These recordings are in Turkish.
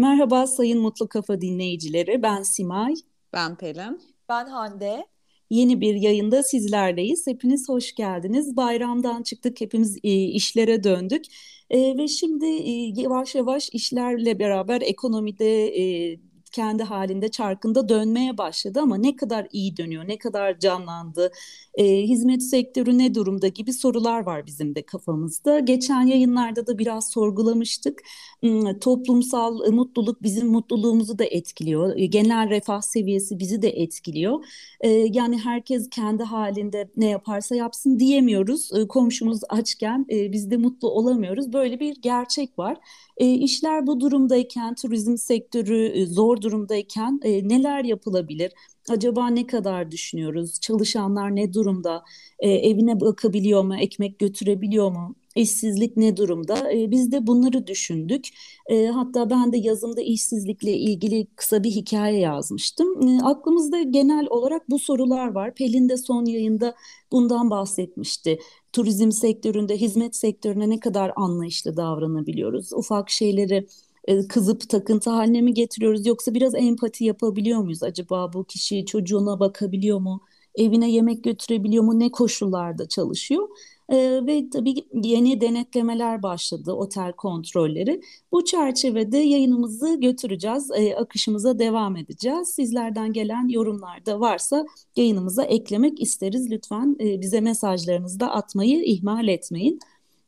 Merhaba Sayın Mutlu Kafa dinleyicileri, ben Simay. Ben Pelin. Ben Hande. Yeni bir yayında sizlerleyiz. Hepiniz hoş geldiniz. Bayramdan çıktık, hepimiz e, işlere döndük. E, ve şimdi e, yavaş yavaş işlerle beraber ekonomide e, kendi halinde çarkında dönmeye başladı ama ne kadar iyi dönüyor, ne kadar canlandı, e, hizmet sektörü ne durumda gibi sorular var bizim de kafamızda. Geçen yayınlarda da biraz sorgulamıştık. Hmm, toplumsal e, mutluluk bizim mutluluğumuzu da etkiliyor. E, genel refah seviyesi bizi de etkiliyor. E, yani herkes kendi halinde ne yaparsa yapsın diyemiyoruz. E, komşumuz açken e, biz de mutlu olamıyoruz. Böyle bir gerçek var. E, işler bu durumdayken, turizm sektörü e, zor durumdayken e, neler yapılabilir? Acaba ne kadar düşünüyoruz? Çalışanlar ne durumda? E, evine bakabiliyor mu? Ekmek götürebiliyor mu? İşsizlik ne durumda? E, biz de bunları düşündük. E, hatta ben de yazımda işsizlikle ilgili kısa bir hikaye yazmıştım. E, aklımızda genel olarak bu sorular var. Pelin de son yayında bundan bahsetmişti. Turizm sektöründe, hizmet sektörüne ne kadar anlayışlı davranabiliyoruz? Ufak şeyleri e, kızıp takıntı haline mi getiriyoruz yoksa biraz empati yapabiliyor muyuz acaba bu kişi çocuğuna bakabiliyor mu evine yemek götürebiliyor mu ne koşullarda çalışıyor ee, ve tabii yeni denetlemeler başladı otel kontrolleri bu çerçevede yayınımızı götüreceğiz e, akışımıza devam edeceğiz sizlerden gelen yorumlar da varsa yayınımıza eklemek isteriz lütfen e, bize mesajlarınızı da atmayı ihmal etmeyin.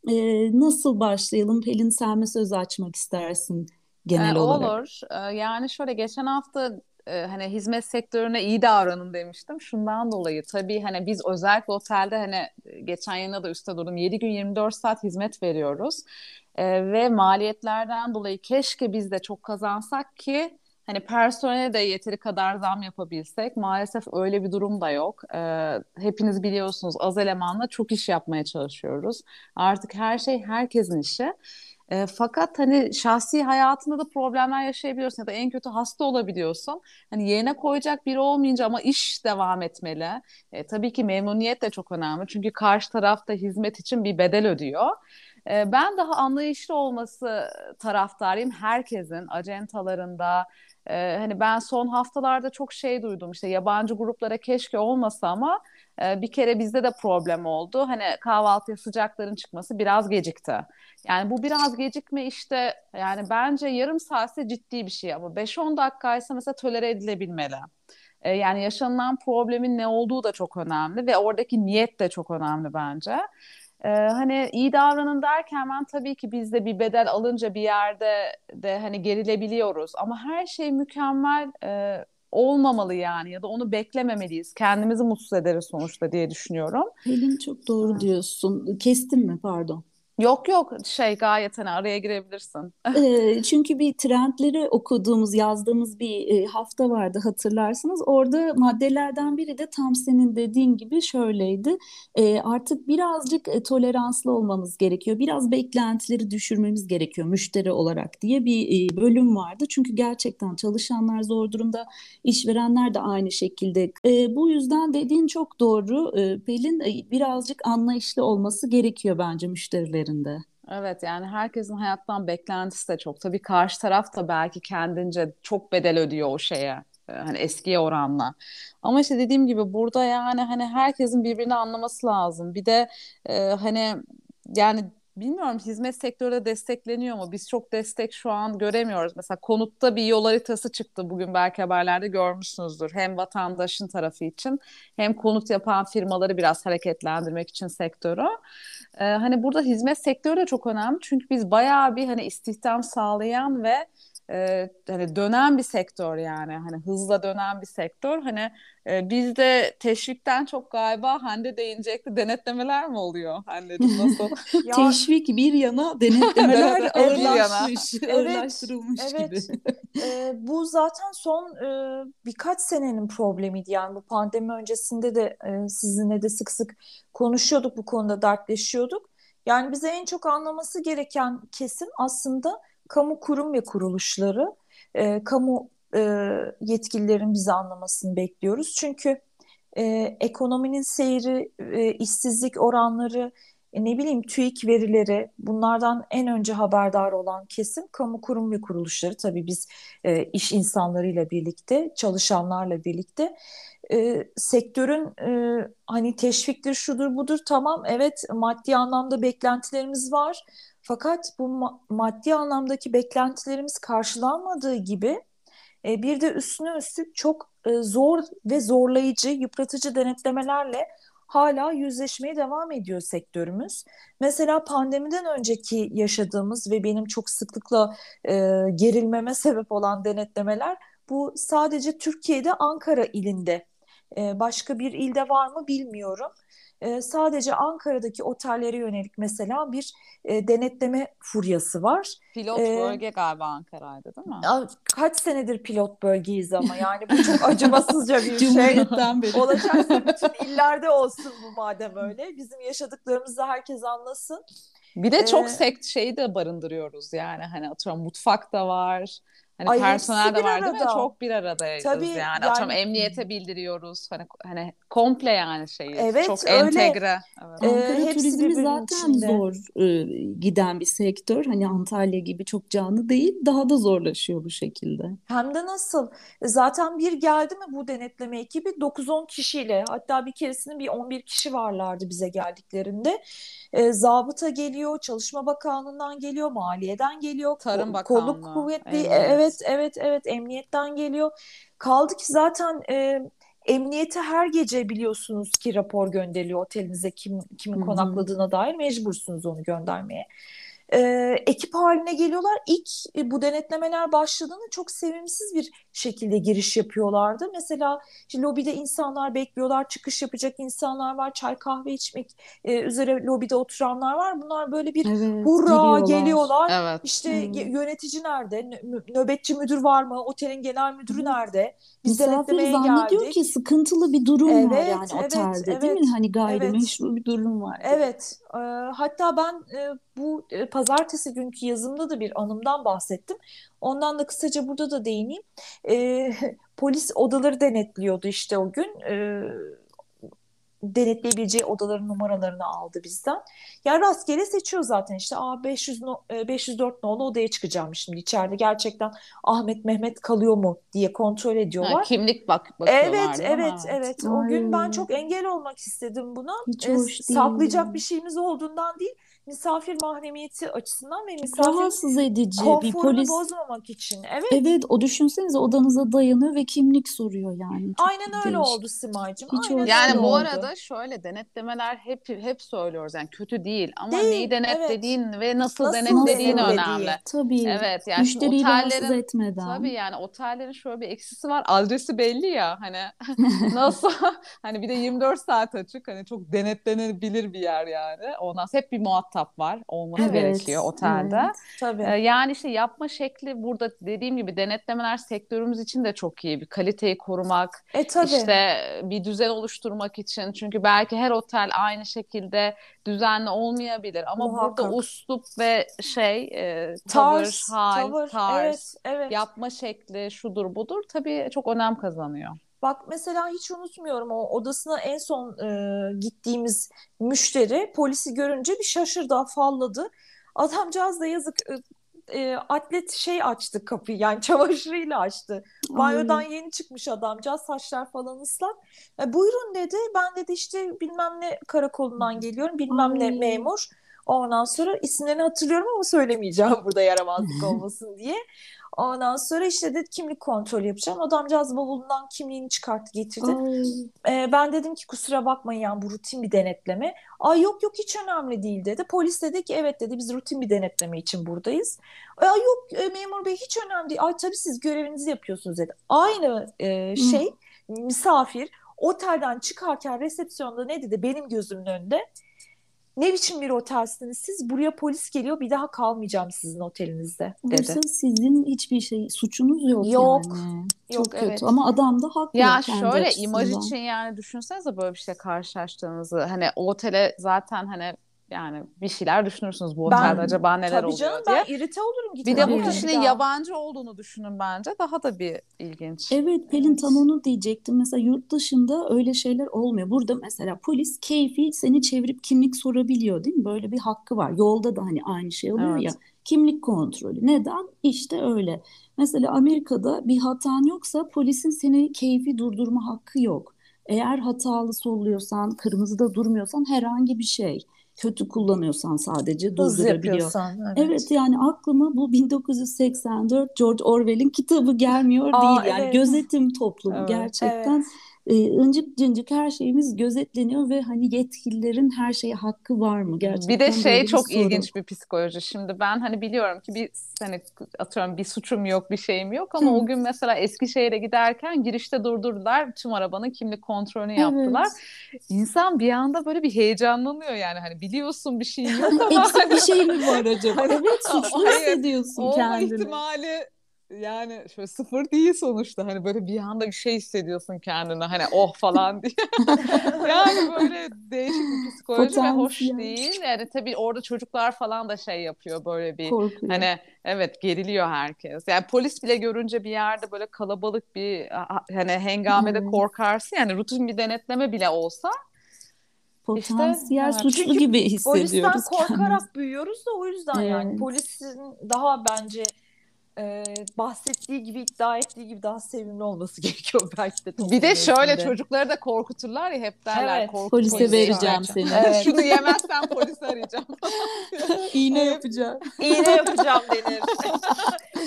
Ee, nasıl başlayalım? Pelin sen mi söz açmak istersin genel ee, olarak? Olur. Yani şöyle geçen hafta e, hani hizmet sektörüne iyi davranın demiştim. Şundan dolayı tabii hani biz özellikle otelde hani geçen yılda da üstte durdum. 7 gün 24 saat hizmet veriyoruz. Ee, ve maliyetlerden dolayı keşke biz de çok kazansak ki hani personele de yeteri kadar zam yapabilsek maalesef öyle bir durum da yok. Ee, hepiniz biliyorsunuz az elemanla çok iş yapmaya çalışıyoruz. Artık her şey herkesin işi. E, fakat hani şahsi hayatında da problemler yaşayabiliyorsun ya da en kötü hasta olabiliyorsun. Hani yerine koyacak biri olmayınca ama iş devam etmeli. E, tabii ki memnuniyet de çok önemli. Çünkü karşı tarafta hizmet için bir bedel ödüyor. E, ben daha anlayışlı olması taraftarıyım herkesin acentalarında, ee, hani ben son haftalarda çok şey duydum işte yabancı gruplara keşke olmasa ama e, bir kere bizde de problem oldu. Hani kahvaltıya sıcakların çıkması biraz gecikti. Yani bu biraz gecikme işte yani bence yarım saatse ciddi bir şey ama 5-10 dakikaysa mesela tolere edilebilmeli. E, yani yaşanılan problemin ne olduğu da çok önemli ve oradaki niyet de çok önemli bence. Ee, hani iyi davranın derken ben tabii ki biz de bir bedel alınca bir yerde de hani gerilebiliyoruz ama her şey mükemmel e, olmamalı yani ya da onu beklememeliyiz. Kendimizi mutsuz ederiz sonuçta diye düşünüyorum. Pelin çok doğru diyorsun. Kestim mi pardon? Yok yok şey gayet hani araya girebilirsin. e, çünkü bir trendleri okuduğumuz, yazdığımız bir e, hafta vardı hatırlarsınız. Orada maddelerden biri de tam senin dediğin gibi şöyleydi. E, artık birazcık e, toleranslı olmamız gerekiyor. Biraz beklentileri düşürmemiz gerekiyor müşteri olarak diye bir bölüm vardı. Çünkü gerçekten çalışanlar zor durumda, işverenler de aynı şekilde. Bu yüzden dediğin çok doğru. Pelin birazcık anlayışlı olması gerekiyor bence müşterilerin üzerinde. Evet yani herkesin hayattan beklentisi de çok. Tabii karşı taraf da belki kendince çok bedel ödüyor o şeye. E, hani eskiye oranla. Ama işte dediğim gibi burada yani hani herkesin birbirini anlaması lazım. Bir de e, hani yani bilmiyorum hizmet sektörü de destekleniyor mu? Biz çok destek şu an göremiyoruz. Mesela konutta bir yol haritası çıktı bugün belki haberlerde görmüşsünüzdür. Hem vatandaşın tarafı için hem konut yapan firmaları biraz hareketlendirmek için sektörü. Ee, hani burada hizmet sektörü de çok önemli. Çünkü biz bayağı bir hani istihdam sağlayan ve e, hani dönen bir sektör yani hani hızla dönen bir sektör hani e, bizde teşvikten çok galiba Hande değinecekti denetlemeler mi oluyor Hande'cim nasıl? ya... Teşvik bir yana denetlemeler ağırlaşmış, evet, ağırlaştırılmış evet. gibi. e, bu zaten son e, birkaç senenin problemiydi yani bu pandemi öncesinde de e, sizinle de sık sık konuşuyorduk bu konuda dertleşiyorduk. Yani bize en çok anlaması gereken kesim aslında kamu kurum ve kuruluşları, e, kamu e, yetkililerin bizi anlamasını bekliyoruz. Çünkü e, ekonominin seyri, e, işsizlik oranları, e, ne bileyim TÜİK verileri bunlardan en önce haberdar olan kesim kamu kurum ve kuruluşları. Tabii biz e, iş insanlarıyla birlikte çalışanlarla birlikte. E, sektörün e, hani teşviktir şudur budur tamam evet maddi anlamda beklentilerimiz var fakat bu ma maddi anlamdaki beklentilerimiz karşılanmadığı gibi e, bir de üstüne üstlük çok e, zor ve zorlayıcı yıpratıcı denetlemelerle hala yüzleşmeye devam ediyor sektörümüz. Mesela pandemiden önceki yaşadığımız ve benim çok sıklıkla e, gerilmeme sebep olan denetlemeler bu sadece Türkiye'de Ankara ilinde. E, başka bir ilde var mı bilmiyorum e, sadece Ankara'daki otellere yönelik mesela bir e, denetleme furyası var. Pilot ee, bölge galiba Ankara'ydı değil mi? Kaç senedir pilot bölgeyiz ama yani bu çok acımasızca bir şey. beri. Olacaksa bütün illerde olsun bu madem öyle. Bizim yaşadıklarımızı herkes anlasın. Bir de çok ee, sekt şeyi de barındırıyoruz yani hani atıyorum mutfak da var. Hani Ay, personel de var arada. değil mi? Çok bir aradayız Tabii, yani. yani. Atıyorum emniyete bildiriyoruz. Hani hani komple yani şeyi. Evet, çok öyle. entegre. Evet. Ee, Ankara turizmi zaten içinde. zor e, giden bir sektör. Hani Antalya gibi çok canlı değil. Daha da zorlaşıyor bu şekilde. Hem de nasıl? Zaten bir geldi mi bu denetleme ekibi 9-10 kişiyle hatta bir keresinde bir 11 kişi varlardı bize geldiklerinde. E, zabıta geliyor, Çalışma Bakanlığı'ndan geliyor, Maliye'den geliyor, Tarım Bakanlığı. Kolluk kuvvetli, evet. evet evet evet emniyetten geliyor. Kaldı ki zaten e, emniyete her gece biliyorsunuz ki rapor gönderiliyor otelinize kim kimin konakladığına dair mecbursunuz onu göndermeye e, ekip haline geliyorlar. İlk e, bu denetlemeler başladığında çok sevimsiz bir şekilde giriş yapıyorlardı. Mesela işte lobide insanlar bekliyorlar, çıkış yapacak insanlar var, çay kahve içmek e, üzere lobide oturanlar var. Bunlar böyle bir evet, hurra geliyorlar. geliyorlar. Evet. İşte hmm. yönetici nerede? Nöbetçi müdür var mı? Otelin genel müdürü hmm. nerede? Biz Misafir zannediyor geldik. ki sıkıntılı bir durum evet, var yani evet, otelde evet, değil mi? Hani gayrimeşru evet. bir durum var. Evet. E, hatta ben e, bu e, pazartesi günkü yazımda da bir anımdan bahsettim. Ondan da kısaca burada da değineyim. E, polis odaları denetliyordu işte o gün. E, denetleyebileceği odaların numaralarını aldı bizden. Yani rastgele seçiyor zaten işte Aa, 500 no, 504 nolu odaya çıkacağım şimdi içeride gerçekten Ahmet Mehmet kalıyor mu diye kontrol ediyorlar. Ha, kimlik bak bakıyorlar Evet evet evet. O gün ben çok engel olmak istedim buna. Hiç hoş değil. Saklayacak bir şeyimiz olduğundan değil misafir mahremiyeti açısından ve misafir rahatsız edici bir polis bozmamak için. Evet. Evet o düşünsenize odanıza dayanıyor ve kimlik soruyor yani. Çok Aynen öyle değişik. oldu Simacığım. Hiç Aynen yani bu oldu. arada şöyle denetlemeler hep hep söylüyoruz yani kötü değil ama değil, neyi denetlediğin evet. ve nasıl, nasıl denetlediğin önemli. Tabii. Evet yani Müşteriyi otellerin etmeden. Tabii yani otellerin şöyle bir eksisi var. Adresi belli ya hani nasıl hani bir de 24 saat açık hani çok denetlenebilir bir yer yani. Ondan hep bir muhatap muhatap var olması evet, gerekiyor otelde. Evet, tabii. Ee, yani işte yapma şekli burada dediğim gibi denetlemeler sektörümüz için de çok iyi. Bir kaliteyi korumak, e, tabii. işte bir düzen oluşturmak için. Çünkü belki her otel aynı şekilde düzenli olmayabilir ama Muhakkak. burada uslup ve şey e, tavır, tarz, hal, tavır, tarz, evet, evet. yapma şekli şudur budur tabii çok önem kazanıyor. Bak mesela hiç unutmuyorum o odasına en son e, gittiğimiz müşteri polisi görünce bir şaşırdı, afalladı. Adamcağız da yazık e, e, atlet şey açtı kapıyı yani çamaşırıyla açtı. Banyodan yeni çıkmış adamcağız saçlar falan ıslak. E, buyurun dedi ben dedi işte bilmem ne karakolundan geliyorum bilmem Ay. ne memur. Ondan sonra isimlerini hatırlıyorum ama söylemeyeceğim burada yaramazlık olmasın diye. Ondan sonra işte dedi kimlik kontrolü yapacağım. Adamcağız bavulundan kimliğini çıkarttı getirdi. Ee, ben dedim ki kusura bakmayın yani bu rutin bir denetleme. Ay yok yok hiç önemli değil dedi. Polis dedi ki evet dedi biz rutin bir denetleme için buradayız. Ay yok e, memur bey hiç önemli değil. Ay tabii siz görevinizi yapıyorsunuz dedi. Aynı e, şey misafir otelden çıkarken resepsiyonda ne dedi benim gözümün önünde? Ne biçim bir otelsiniz siz? Buraya polis geliyor bir daha kalmayacağım sizin otelinizde dedi. Oysa sizin hiçbir şey suçunuz yok, yok yani. Çok yok, kötü evet. ama adam da haklı. Ya şöyle açısından. imaj için yani düşünsenize böyle bir şey karşılaştığınızı. Hani o otele zaten hani yani bir şeyler düşünürsünüz bu otelde ben, acaba neler tabii oluyor canım, diye. Ben irite olurum. Bir de bu kişinin yabancı olduğunu düşünün bence. Daha da bir ilginç. Evet Pelin evet. tam onu diyecektim. Mesela yurt dışında öyle şeyler olmuyor. Burada mesela polis keyfi seni çevirip kimlik sorabiliyor değil mi? Böyle bir hakkı var. Yolda da hani aynı şey oluyor evet. ya. Kimlik kontrolü. Neden? İşte öyle. Mesela Amerika'da bir hatan yoksa polisin seni keyfi durdurma hakkı yok. Eğer hatalı solluyorsan, kırmızıda durmuyorsan herhangi bir şey kötü kullanıyorsan sadece durdurabiliyor. Evet. evet yani aklıma bu 1984 George Orwell'in kitabı gelmiyor Aa, değil yani evet. gözetim toplumu evet, gerçekten evet e, ıncık cıncık her şeyimiz gözetleniyor ve hani yetkililerin her şeye hakkı var mı gerçekten? Bir de şey çok soru. ilginç bir psikoloji. Şimdi ben hani biliyorum ki bir hani atıyorum bir suçum yok, bir şeyim yok ama Hı. o gün mesela Eskişehir'e giderken girişte durdurdular. Tüm arabanın kimlik kontrolünü yaptılar. Evet. İnsan bir anda böyle bir heyecanlanıyor yani hani biliyorsun bir şey yok ama Eksik bir şey mi var acaba? evet suçlu hissediyorsun kendini. Olma ihtimali yani şöyle sıfır değil sonuçta hani böyle bir anda bir şey hissediyorsun kendine hani oh falan diye. yani böyle değişik bir psikoloji Potansiyel. ve hoş değil. Yani tabii orada çocuklar falan da şey yapıyor böyle bir Korkuyor. hani evet geriliyor herkes. Yani polis bile görünce bir yerde böyle kalabalık bir hani hengamede hmm. korkarsın yani rutin bir denetleme bile olsa potansiyel işte, suçlu gibi hissediyoruz. Polisten korkarak kendimiz. büyüyoruz da o yüzden evet. yani polisin daha bence e, bahsettiği gibi iddia ettiği gibi daha sevimli olması gerekiyor belki de. Bir de şöyle içinde. çocukları da korkuturlar ya hep derler. Evet. Korku, polise, polise vereceğim seni. Evet. Şunu yemezsen polis arayacağım. İğne yapacağım. İğne yapacağım denir.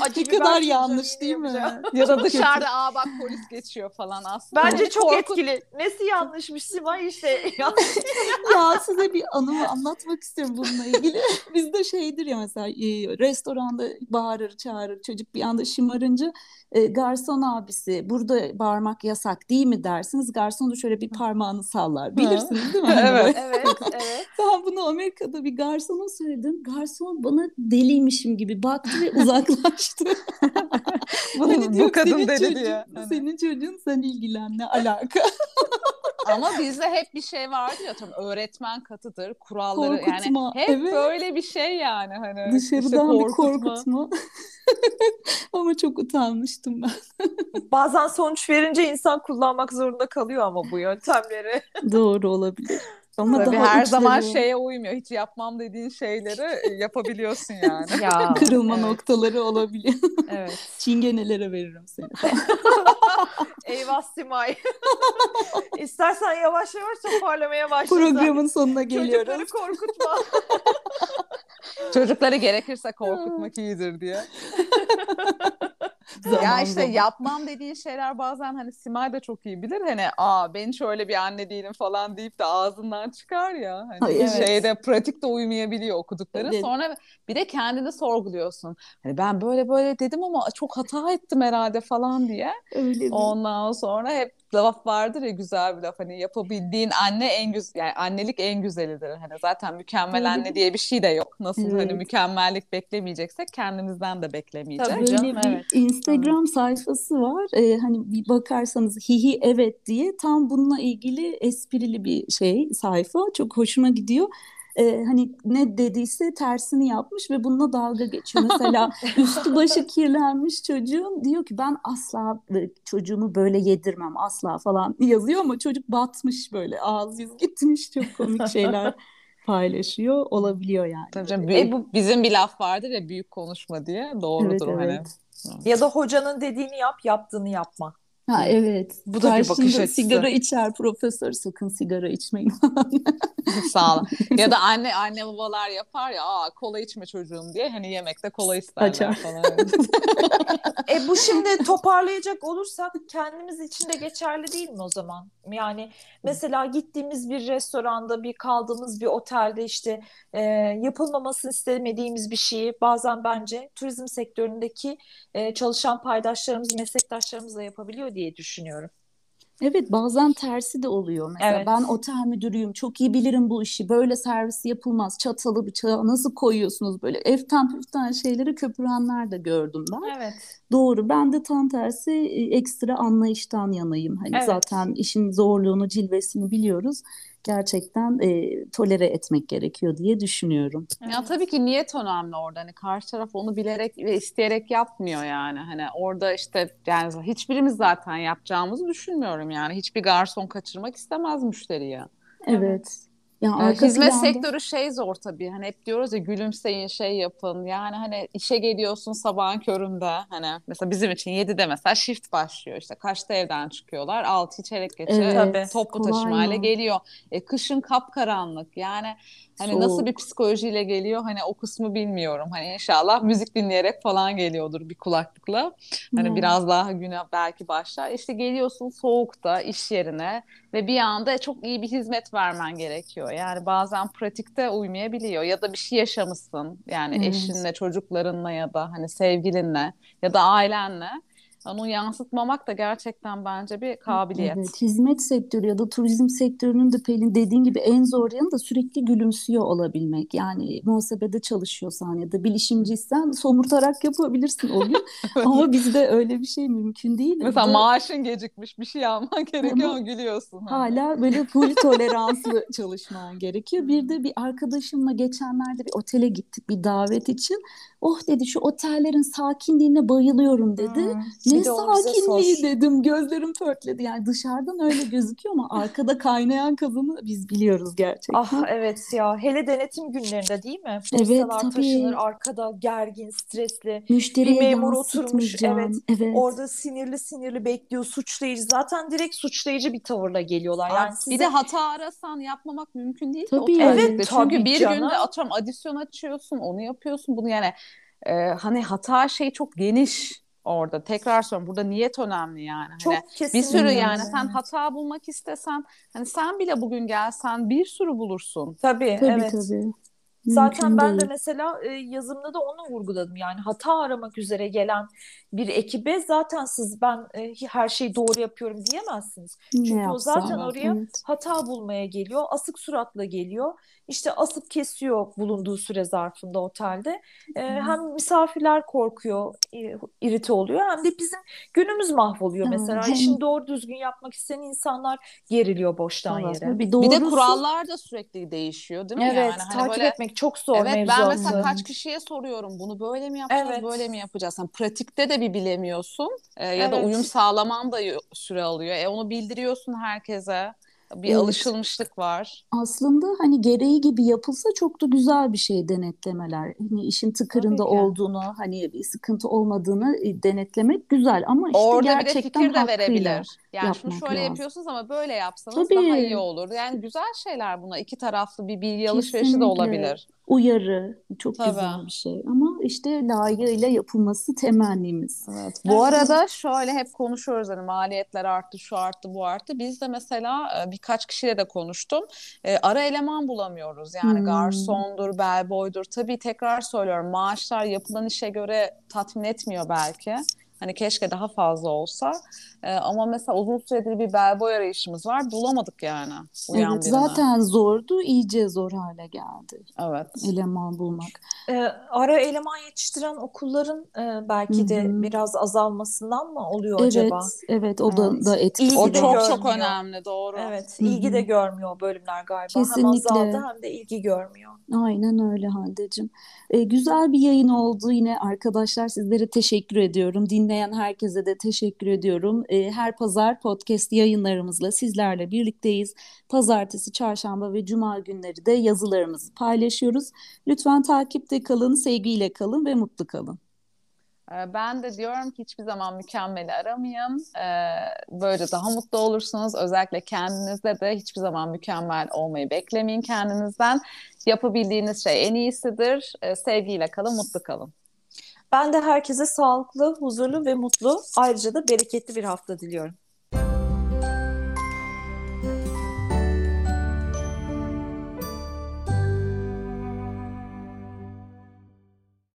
Acı ne kadar yanlış değil mi? ya da dışarıda aa bak polis geçiyor falan aslında. Bence çok korkut... etkili. Nesi yanlışmış Simay işte. ya size bir anımı anlatmak istiyorum bununla ilgili. Bizde şeydir ya mesela restoranda bağırır çağırır çocuk bir anda şımarınca e, garson abisi burada bağırmak yasak değil mi dersiniz. Garson da şöyle bir parmağını sallar. Bilirsiniz değil mi? Hani evet, evet, evet. Ben bunu Amerika'da bir garsona söyledim. Garson bana deliymişim gibi baktı ve uzaklaştı. hani bu kadın deli çocuğun, diye. Hani. Senin çocuğun sen ilgilen ne alaka? Ama bizde hep bir şey vardı ya tam öğretmen katıdır, kuralları korkutma, yani hep evet. böyle bir şey yani hani dışarıdan işte korkutma. bir korkutma. ama çok utanmıştım ben. Bazen sonuç verince insan kullanmak zorunda kalıyor ama bu yöntemleri. Doğru olabilir. Ama Tabii daha her zaman şeye uymuyor. Hiç yapmam dediğin şeyleri e, yapabiliyorsun yani. ya, Kırılma evet. noktaları olabiliyor. Evet. Çingenelere veririm seni. Eyvah Simay. İstersen yavaş yavaş toparlamaya başla. Programın sonuna geliyoruz. Çocukları korkutma. Çocukları gerekirse korkutmak iyidir diye. Zaman ya işte yapmam dediğin şeyler bazen hani Simay da çok iyi bilir. Hani aa ben şöyle bir anne değilim falan deyip de ağzından çıkar ya. Hani Ay, evet. şeyde pratikte uymayabiliyor okudukları. Evet. Sonra bir de kendini sorguluyorsun. Hani ben böyle böyle dedim ama çok hata ettim herhalde falan diye. Öyle mi? Ondan sonra hep laf vardır ya güzel bir laf hani yapabildiğin anne en güzel yani annelik en güzelidir. Hani zaten mükemmel anne diye bir şey de yok. Nasıl hani evet. hani mükemmellik beklemeyeceksek kendimizden de beklemeyeceğiz. Tabii canım. Böyle evet. bir Instagram sayfası var. Ee, hani bir bakarsanız hihi evet diye tam bununla ilgili esprili bir şey sayfa. Çok hoşuma gidiyor e, hani ne dediyse tersini yapmış ve bununla dalga geçiyor. Mesela üstü başı kirlenmiş çocuğun diyor ki ben asla çocuğumu böyle yedirmem asla falan yazıyor ama çocuk batmış böyle ağız yüz gitmiş çok komik şeyler paylaşıyor olabiliyor yani. Tabii canım, büyük, e, bu bizim bir laf vardır ya büyük konuşma diye doğrudur evet, hani. Evet. Ya da hocanın dediğini yap, yaptığını yapma. Ha evet. Bu da bir bakış açısı. sigara içer profesör sakın sigara içmeyin. Sağ olun. Ya da anne anne babalar yapar ya aa kola içme çocuğum diye hani yemekte kola isterler Açar. falan. e bu şimdi toparlayacak olursak kendimiz için de geçerli değil mi o zaman? Yani mesela gittiğimiz bir restoranda bir kaldığımız bir otelde işte e, yapılmamasını istemediğimiz bir şeyi bazen bence turizm sektöründeki e, çalışan paydaşlarımız, meslektaşlarımız da yapabiliyor diye düşünüyorum. Evet bazen tersi de oluyor. Mesela evet. ben otel müdürüyüm çok iyi bilirim bu işi böyle servis yapılmaz çatalı bıçağı nasıl koyuyorsunuz böyle eften püften şeyleri köpürenler de gördüm ben. Evet. Doğru ben de tam tersi e, ekstra anlayıştan yanayım. Hani evet. zaten işin zorluğunu cilvesini biliyoruz gerçekten e, tolere etmek gerekiyor diye düşünüyorum. Ya tabii ki niyet önemli orada. Hani karşı taraf onu bilerek ve isteyerek yapmıyor yani. Hani orada işte yani hiçbirimiz zaten yapacağımızı düşünmüyorum yani. Hiçbir garson kaçırmak istemez müşteriyi. Evet. Ya ee, hizmet planda... sektörü şey zor tabii. Hani hep diyoruz ya gülümseyin, şey yapın. Yani hani işe geliyorsun sabahın köründe. Hani mesela bizim için 7'de mesela shift başlıyor. İşte kaçta evden çıkıyorlar? 6 çeyrek geçe evet, toplu taşımayla geliyor. E, kışın kapkaranlık. Yani Hani Soğuk. nasıl bir psikolojiyle geliyor hani o kısmı bilmiyorum. Hani inşallah müzik dinleyerek falan geliyordur bir kulaklıkla. Hani hmm. biraz daha güne belki başlar. İşte geliyorsun soğukta iş yerine ve bir anda çok iyi bir hizmet vermen gerekiyor. Yani bazen pratikte uymayabiliyor ya da bir şey yaşamışsın. Yani evet. eşinle, çocuklarınla ya da hani sevgilinle ya da ailenle onu yansıtmamak da gerçekten bence bir kabiliyet. Evet, hizmet sektörü ya da turizm sektörünün de Pelin dediğin gibi en zor yanı da sürekli gülümsüyor olabilmek. Yani muhasebede çalışıyorsan ya da bilişimciysen somurtarak yapabilirsin o gün. ama bizde öyle bir şey mümkün değil. Mesela Burada... maaşın gecikmiş bir şey alman gerekiyor ama gülüyorsun. Hala böyle full toleranslı çalışman gerekiyor. Bir de bir arkadaşımla geçenlerde bir otele gittik bir davet için. Oh dedi şu otellerin sakinliğine bayılıyorum dedi. Hmm ne sakinliği dedim. Gözlerim pörtledi. Yani dışarıdan öyle gözüküyor ama arkada kaynayan kazanı biz biliyoruz gerçekten. Ah evet ya. Hele denetim günlerinde değil mi? Evet tabii. taşınır arkada gergin, stresli. Müşteriye bir memur oturmuş. Evet, evet. Orada sinirli sinirli bekliyor. Suçlayıcı. Zaten direkt suçlayıcı bir tavırla geliyorlar. Yani size... Bir de hata arasan yapmamak mümkün değil tabii. Evet tabii Çünkü bir canım. günde atıyorum adisyon açıyorsun, onu yapıyorsun. Bunu yani e, hani hata şey çok geniş orada. Tekrar söylüyorum burada niyet önemli yani. Hani Çok hani bir sürü yani sen hata bulmak istesen hani sen bile bugün gelsen bir sürü bulursun. Tabii, tabii evet. Tabii. Zaten ben de mesela e, yazımda da onu vurguladım. Yani hata aramak üzere gelen bir ekibe zaten siz ben e, her şeyi doğru yapıyorum diyemezsiniz. Çünkü ne o zaten oraya evet. hata bulmaya geliyor. Asık suratla geliyor işte asıp kesiyor bulunduğu süre zarfında otelde. E, hem misafirler korkuyor, irite oluyor hem de bizim günümüz mahvoluyor mesela. Hem... İşini doğru düzgün yapmak isteyen insanlar geriliyor boştan evet, yere. Bir, doğrusu... bir de kurallar da sürekli değişiyor değil mi? Evet, yani hani takip böyle... etmek çok zor Evet, mevzu ben mesela kaç kişiye soruyorum bunu böyle mi yapacağız, evet. böyle mi yapacağız? Yani pratikte de bir bilemiyorsun e, ya evet. da uyum sağlaman da süre alıyor. E, onu bildiriyorsun herkese bir evet. alışılmışlık var. Aslında hani gereği gibi yapılsa çok da güzel bir şey denetlemeler. Hani işin tıkırında olduğunu, hani bir sıkıntı olmadığını e, denetlemek güzel ama işte Orada gerçekten bir de fikir de verebilir. Yani şunu şöyle lazım. yapıyorsunuz ama böyle yapsanız Tabii. daha iyi olur. Yani güzel şeyler buna. iki taraflı bir bilgi alışverişi de olabilir uyarı çok Tabii. güzel bir şey ama işte layığıyla yapılması temennimiz. Evet. Bu arada şöyle hep konuşuyoruz hani maliyetler arttı, şu arttı, bu arttı. Biz de mesela e, birkaç kişiyle de konuştum. E, ara eleman bulamıyoruz. Yani hmm. garsondur, bellboydur. Tabii tekrar söylüyorum maaşlar yapılan işe göre tatmin etmiyor belki. Hani keşke daha fazla olsa. Ee, ama mesela uzun süredir bir bellboy arayışımız var. Bulamadık yani. Uyan evet, birine. zaten zordu. iyice zor hale geldi. Evet. Eleman bulmak. Ee, ara eleman yetiştiren okulların e, belki Hı-hı. de biraz azalmasından mı oluyor evet, acaba? Evet, o da, evet. da etkili. O çok görmüyor. çok önemli, doğru. Evet, ilgi Hı-hı. de görmüyor bölümler galiba. Kesinlikle. Hem azaldı hem de ilgi görmüyor. Aynen öyle Hande'cim. Ee, güzel bir yayın oldu yine arkadaşlar. Sizlere teşekkür ediyorum. Dinleyen herkese de teşekkür ediyorum. Ee, her pazar podcast yayınlarımızla sizlerle birlikteyiz. Pazartesi, çarşamba ve cuma günleri de yazılarımızı paylaşıyoruz. Lütfen takipte kalın, sevgiyle kalın ve mutlu kalın. Ee, ben de diyorum ki hiçbir zaman mükemmeli aramayın. Ee, böyle daha mutlu olursunuz. Özellikle kendinizde de hiçbir zaman mükemmel olmayı beklemeyin kendinizden. Yapabildiğiniz şey en iyisidir. Sevgiyle kalın, mutlu kalın. Ben de herkese sağlıklı, huzurlu ve mutlu, ayrıca da bereketli bir hafta diliyorum.